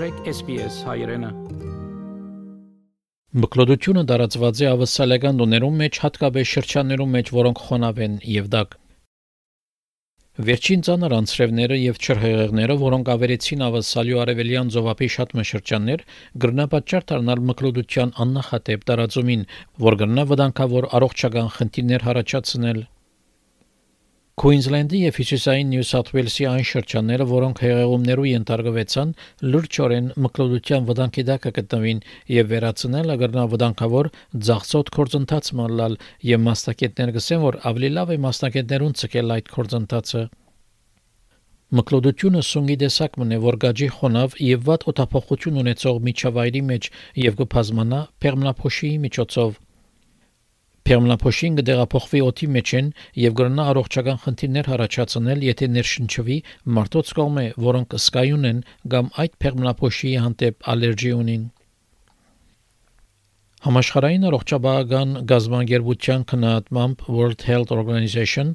մտրեք SPS հայրենը Մկլոդությունը դարածված է ավսալական դոներում մեջ հատկապես շրջաններում մեջ, որոնք խոնավ են եւ դակ։ Վերջին ցաներ անցրևները եւ չրհեղեղները, որոնք ավերեցին ավսալյու արևելյան զովապի շատ մշրջաններ, գրնապատճառ դառնալ մկլոդության աննախադեպ տարածումին, որ գրնա վտանգավոր առողջական խնդիրներ հարաճացնել Քուինզլենդի եւ Հյուսիսային Նյու Սաութ Ուելսի այն շրջանները, որոնք հեղեղումներու ենթարկվեցան, լրջորեն մկլոդության վտանգի տակ կգտնվին եւ վերացնել ագրնա վտանգավոր ծախսոտ կորձընթաց մալալ եւ մասնակիցներ գսեն, որ ավելի լավ է մասնակիցներուն ցկել այդ կորձընթացը։ Մկլոդությունը սունգի դեսակ մնե, որ գաջի խոնավ եւ վատ օտափոխություն ունեցող միջավայրի մեջ եւ կփազմանա պերմնափոշի միջոցով Պերմնափոշին կդեղափոխվի օդի մեջ են եւ կգրնա առողջական խնդիրներ առաջացնել, եթե ներշնչվի մարդոց կողմէ, որոնք սկայուն են կամ այդ պերմնափոշի հանդեպ ալերգի ունին։ Համաշխարհային առողջապահական գազբանգերության քննադատմամբ World Health Organization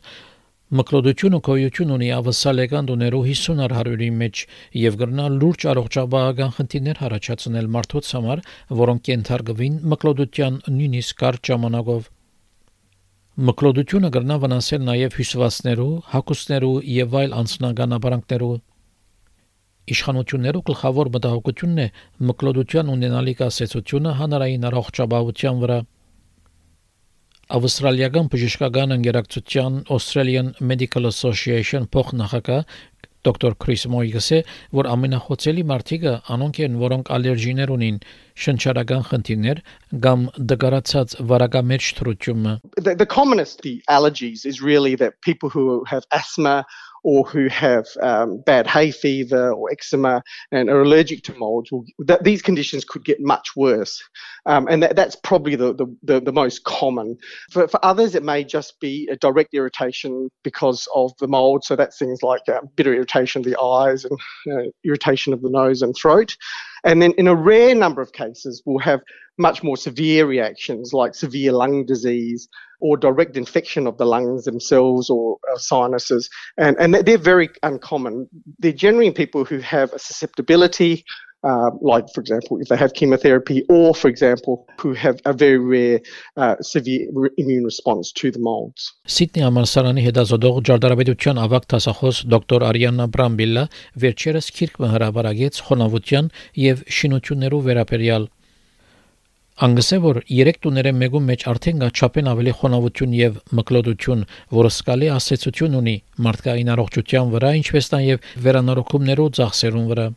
Մկլոդությունը կոյություն ունի ավսալեգան դուներու 50 հարյուրի մեջ եւ գրնա լուրջ առողջապահական խնդիրներ առաջացնել մարդոց համար, որոնք կենթարկվին մկլոդության նույնիսկ կարճ ժամանակով։ Մկլոդությունը կրնա վնասել նաև հյուսվածներու, հակոստներու եւ այլ անձնական ապարանքներու։ Իշխանություններու գլխավոր մտահոգությունն է մկլոդության ունենալիք ասացությունը հանրային առողջապահության վրա։ Ավստրալիական բժշկական ընկերակցության Australian Medical Association փոխնախագահ դոկտոր Քրիս Մոյգսը, որ ամենախոցելի մարդիկը անոնք են, որոնք ալերգիներ ունին, շնչարական խնդիրներ կամ դգարացած վարակամերջ թրությունը the, commonest the allergies is really that people who have asthma or who have um, bad hay fever or eczema and are allergic to molds, will, that these conditions could get much worse. Um, and that, that's probably the, the, the, the, most common. For, for others, it may just be a direct irritation because of the mold. So that's things like uh, bitter irritation of the eyes and uh, irritation of the nose and throat. And then in a rare number of cases, we'll have much more severe reactions like severe lung disease or direct infection of the lungs themselves or uh, sinuses. And, and they're very uncommon. They're generally people who have a susceptibility, uh, like, for example, if they have chemotherapy, or, for example, who have a very rare uh, severe immune response to the molds. Սիդնի համալսարանի հետազոտող ջարդարաբեդության ավակ տասախոս դոկտոր Արիաննա Բրամբիլլա վերջերս քիրք հրաբարագեց խոնավության եւ շինություններու վերաբերյալ Անգսե որ 3 տուները մեկում մեջ արդեն կա չափեն ավելի խոնավություն եւ մկլոդություն, որը սկալի ասացություն ունի մարդկային առողջության վրա, ինչպես նաև վերանորոգումներով ծախսերուն վրա։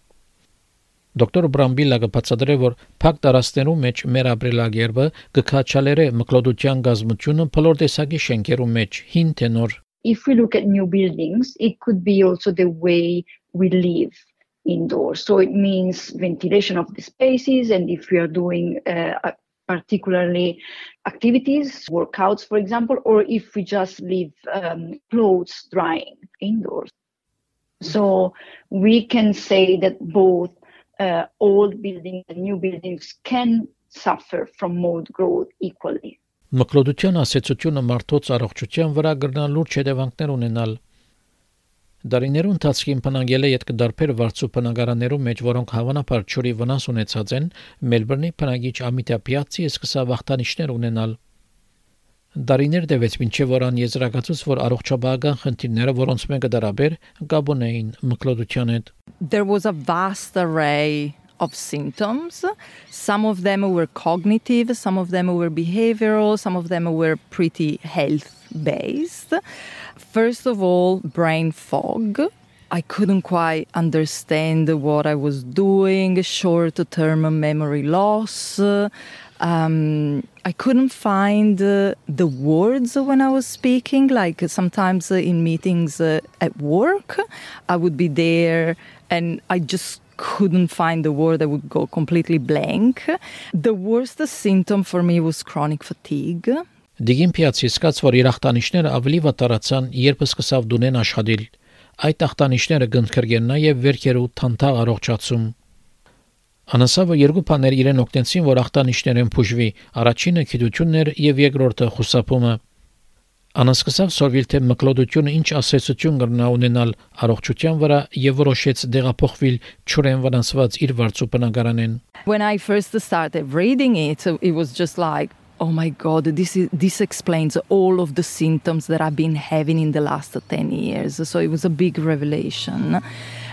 Դոկտոր Բրամբիլա կբացատրե, որ փակ տարածքներում մեջ մեր ապրելագերբը կքաչալերը մկլոդության գազմությունը բոլոր տեսակի շենքերում մեջ հին թե նոր If we look at new buildings, it could be also the way we live indoors. So it means ventilation of the spaces, and if we are doing uh, particularly activities, workouts, for example, or if we just leave um, clothes drying indoors. So we can say that both uh, old buildings and new buildings can suffer from mold growth equally. Մկլոդության ասեցությունը մարդոց առողջության վրա գրնալ լուրջ հետևանքներ ունենալ Դարիներու ընթացքին փնանգել է յետկդարբեր վարձու փնանգարաններու մեջ, որոնք հավանաբար ճորի վնաս ունեցած են, Մելբուրնի փնագիչ Ամիտա Պիացի սկսա վախտանիշներ ունենալ։ Դարիներ դեպից մինչև որան եզրակացուց, որ առողջապահական խնդիրները, որոնց մեկը դարաբեր, գաբոն էին մկլոդության հետ։ There was a vast array of symptoms. Some of them were cognitive, some of them were behavioral, some of them were pretty health based. First of all, brain fog. I couldn't quite understand what I was doing, short term memory loss. Um, I couldn't find uh, the words when I was speaking. Like sometimes uh, in meetings uh, at work, I would be there and I just couldn't find the word. I would go completely blank. The worst symptom for me was chronic fatigue. Դիգին փիացի սկաց որ իր ախտանիշները ավելի վտարացան, երբ սկսավ դունեն աշխատել։ Այդ ախտանիշները գնդքրգեն նաև վերքերու թանթաղ առողջացում։ Անասավը երկու բաներ իրեն օգնեցին, որ ախտանիշներն փուժվի։ Առաջինը քիդություններ եւ երկրորդը խուսափումը։ Անասկսավ սորվիլ թե մկլոդությունը ինչ ասացություն կրնա ունենալ առողջության վրա եւ որոշեց դեղափոխվել ճուրեն վնասված իր վարձու բնակարանեն When I first started reading it, it was just like oh my god this is this explains all of the symptoms that i've been having in the last 10 years. So it was a big revelation.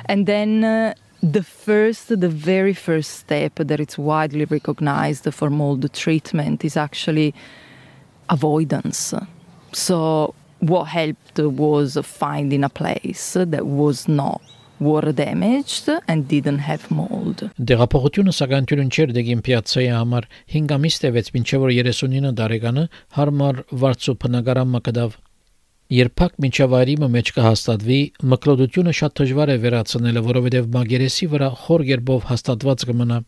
And then uh, the first the very first step that it's widely recognized for mold treatment is actually avoidance so what helped was finding a place that was not were damaged and didn't have mold. Դեղափոխությունը սակայն թյուրին չէր դեգին պիացայի համար 5 ամիս տևեց մինչև որ 39 տարեկանը հարմար վարձու բնակարան մկդավ Երբակ մինչև այրիմը մեջ կհաստատվի մկլոդությունը շատ դժվար է վերացնելը, որովհետև մագերեսի վրա խոր երբով հաստատված կմնա։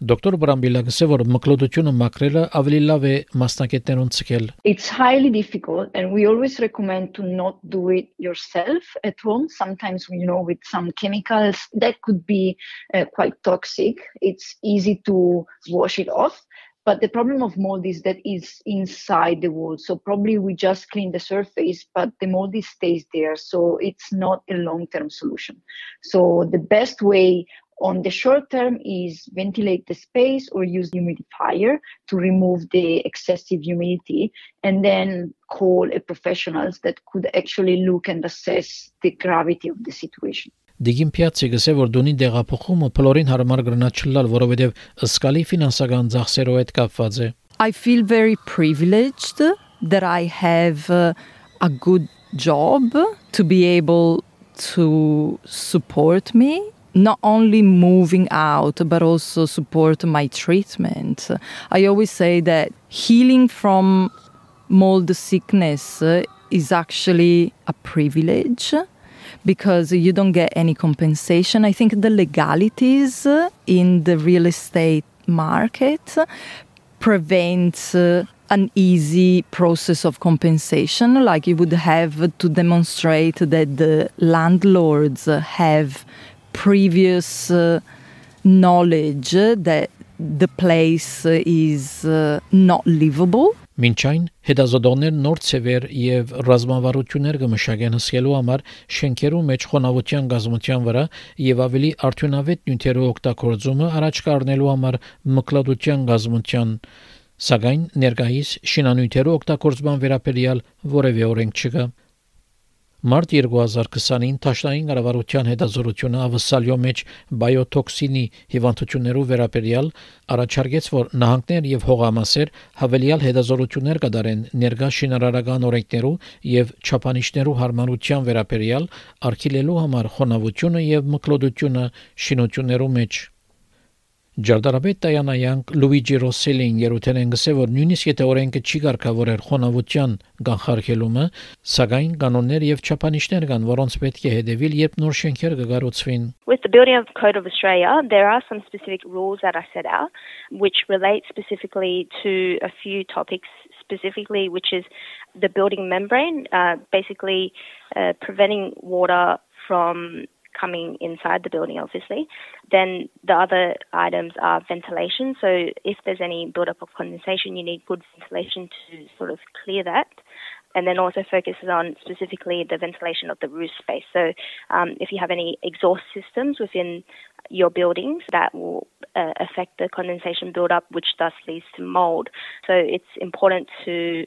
Դոկտոր Բրամբիլա գսե որ մկլոդությունը մակրելը ավելի լավ է մասնակետներուն ցկել It's highly difficult and we always recommend to not do it yourself at home. Sometimes you know with some chemicals that could be uh, quite toxic. It's easy to wash it off but the problem of mold is that it's inside the wall. So probably we just clean the surface but the mold stays there. So it's not a long term solution. So the best way on the short term is ventilate the space or use humidifier to remove the excessive humidity and then call a professionals that could actually look and assess the gravity of the situation Դիգին փիացը գսե որ դունի դեղափոխումը փլորին հարմար գրնա չլալ, որովհետև ըսկալի ֆինանսական ծախսերով հետ կապված է։ I feel very privileged that I have uh, a good job to be able to support me not only moving out but also support my treatment i always say that healing from mold sickness is actually a privilege because you don't get any compensation. I think the legalities in the real estate market prevent an easy process of compensation. Like you would have to demonstrate that the landlords have previous uh, knowledge that the place is uh, not livable Մինչ այն հետազոտողներ նոր ցևեր եւ ռազմավարություններ կմշակեն հսկելու համար շենքերու մեջ խոնավության գազმության վրա եւ ավելի արդյունավետ նյութերու օգտագործումը առաջ կառնելու համար մկլադության գազმության սակայն ներկայիս շինանյութերու օգտագործման վերաբերյալ որևէ օրենք չկա Մարտ 2020-ին Թաշնային կառավարության հետազորությունը ավսալյո մեջ բիոտոքսինի հիվանդություններով վերաբերյալ առաջարկեց, որ նահանգներ եւ հողամասեր հավելյալ հետազորություններ կդարեն ներգա շինարարական օրենքներով եւ չափանիշներով հարմարության վերաբերյալ արգելելու համար խոնավությունը եւ մկլոդությունը շինություններով մեջ Ջարդարաբեդ Տայանայանք Լուիջի Ռոսելին երութեն գսե որ նույնիսկ եթե օրենքը չի ղեկավարել խոնավության կանխարգելումը, սակայն կանոններ եւ չափանիշներ կան, որոնց պետք է հետևել, երբ նոր շենքեր կգառուցվին։ With the Building Code of Australia, there are some specific rules that are set out which relate specifically to a few topics specifically which is the building membrane, uh, basically uh, preventing water from coming inside the building, obviously. Then the other items are ventilation. So if there's any buildup of condensation, you need good ventilation to sort of clear that. And then also focuses on specifically the ventilation of the roof space. So um, if you have any exhaust systems within your buildings, that will uh, affect the condensation buildup, which thus leads to mold. So it's important to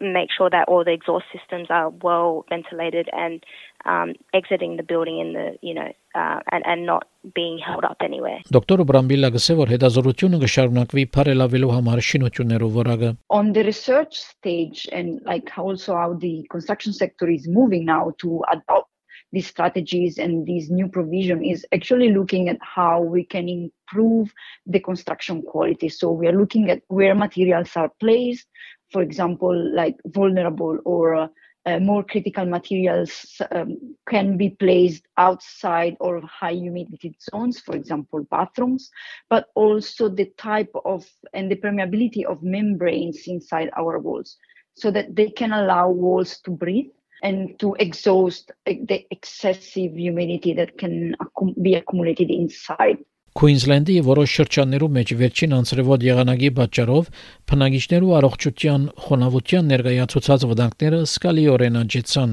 make sure that all the exhaust systems are well ventilated and um, exiting the building in the you know uh, and and not being held up anywhere. Դոկտոր Բրամբիլա գսե որ հետազոտությունը կշարունակվի բարելավելու համար շինություններով որակը On the research stage and like also how the construction sector is moving now to adopt these strategies and these new provision is actually looking at how we can improve the construction quality. So we are looking at where materials are placed, for example, like vulnerable or uh, more critical materials um, can be placed outside or high humidity zones, for example, bathrooms, but also the type of and the permeability of membranes inside our walls so that they can allow walls to breathe and to exhaust the excessive humidity that can be accumulated inside Քուինզլենդի որոշ շրջաններում մեջ վերջին անձրևոտ եղանակի պատճառով բնակիչներու առողջության խոնավության ներկայացուցած վտանգները սկալիորեն աճեցան։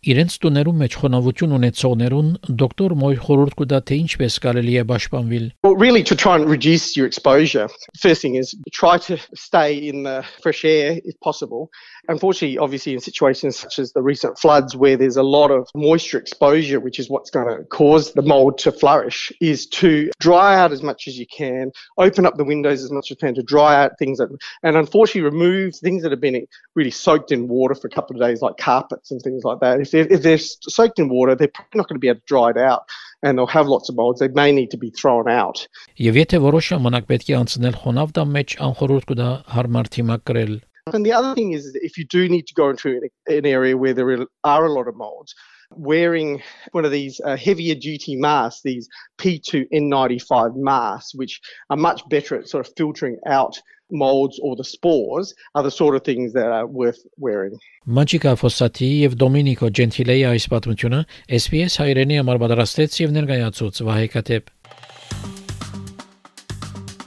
Իրենց տուներում մեջ խոնավություն ունեցողներուն դոկտոր Մոյ խորհուրդ կտա թե ինչպես կարելի է պաշտպանվել։ really, to try and reduce your exposure, first thing is try to stay in the fresh air if possible. Unfortunately, obviously, in situations such as the recent floods where there's a lot of moisture exposure, which is what's going to cause the mold to flourish, is to dry out as much as you can, open up the windows as much as you can to dry out things that, and unfortunately, remove things that have been really soaked in water for a couple of days, like carpets and things like that. If they're, if they're soaked in water, they're probably not going to be able to dry it out and they'll have lots of molds. They may need to be thrown out. Եվ եթե որոշ ժամանակ պետք է անցնել խոնավ դամ մեջ անխորհուրդ կդա հարմար թիմակ կրել And the other thing is, if you do need to go into an area where there are a lot of molds, wearing one of these uh, heavier duty masks, these P2N95 masks, which are much better at sort of filtering out molds or the spores, are the sort of things that are worth wearing. Մաջիկա Ֆոսատի եւ Դոմինիկո Ջենթիլեի այս պատմությունը SPS հայրենի համար պատրաստեց եւ ներկայացուց Վահե Կատեփ։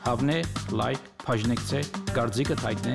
Հավնե, լայք, բաժնեկցե, դարձիկը թայտնե,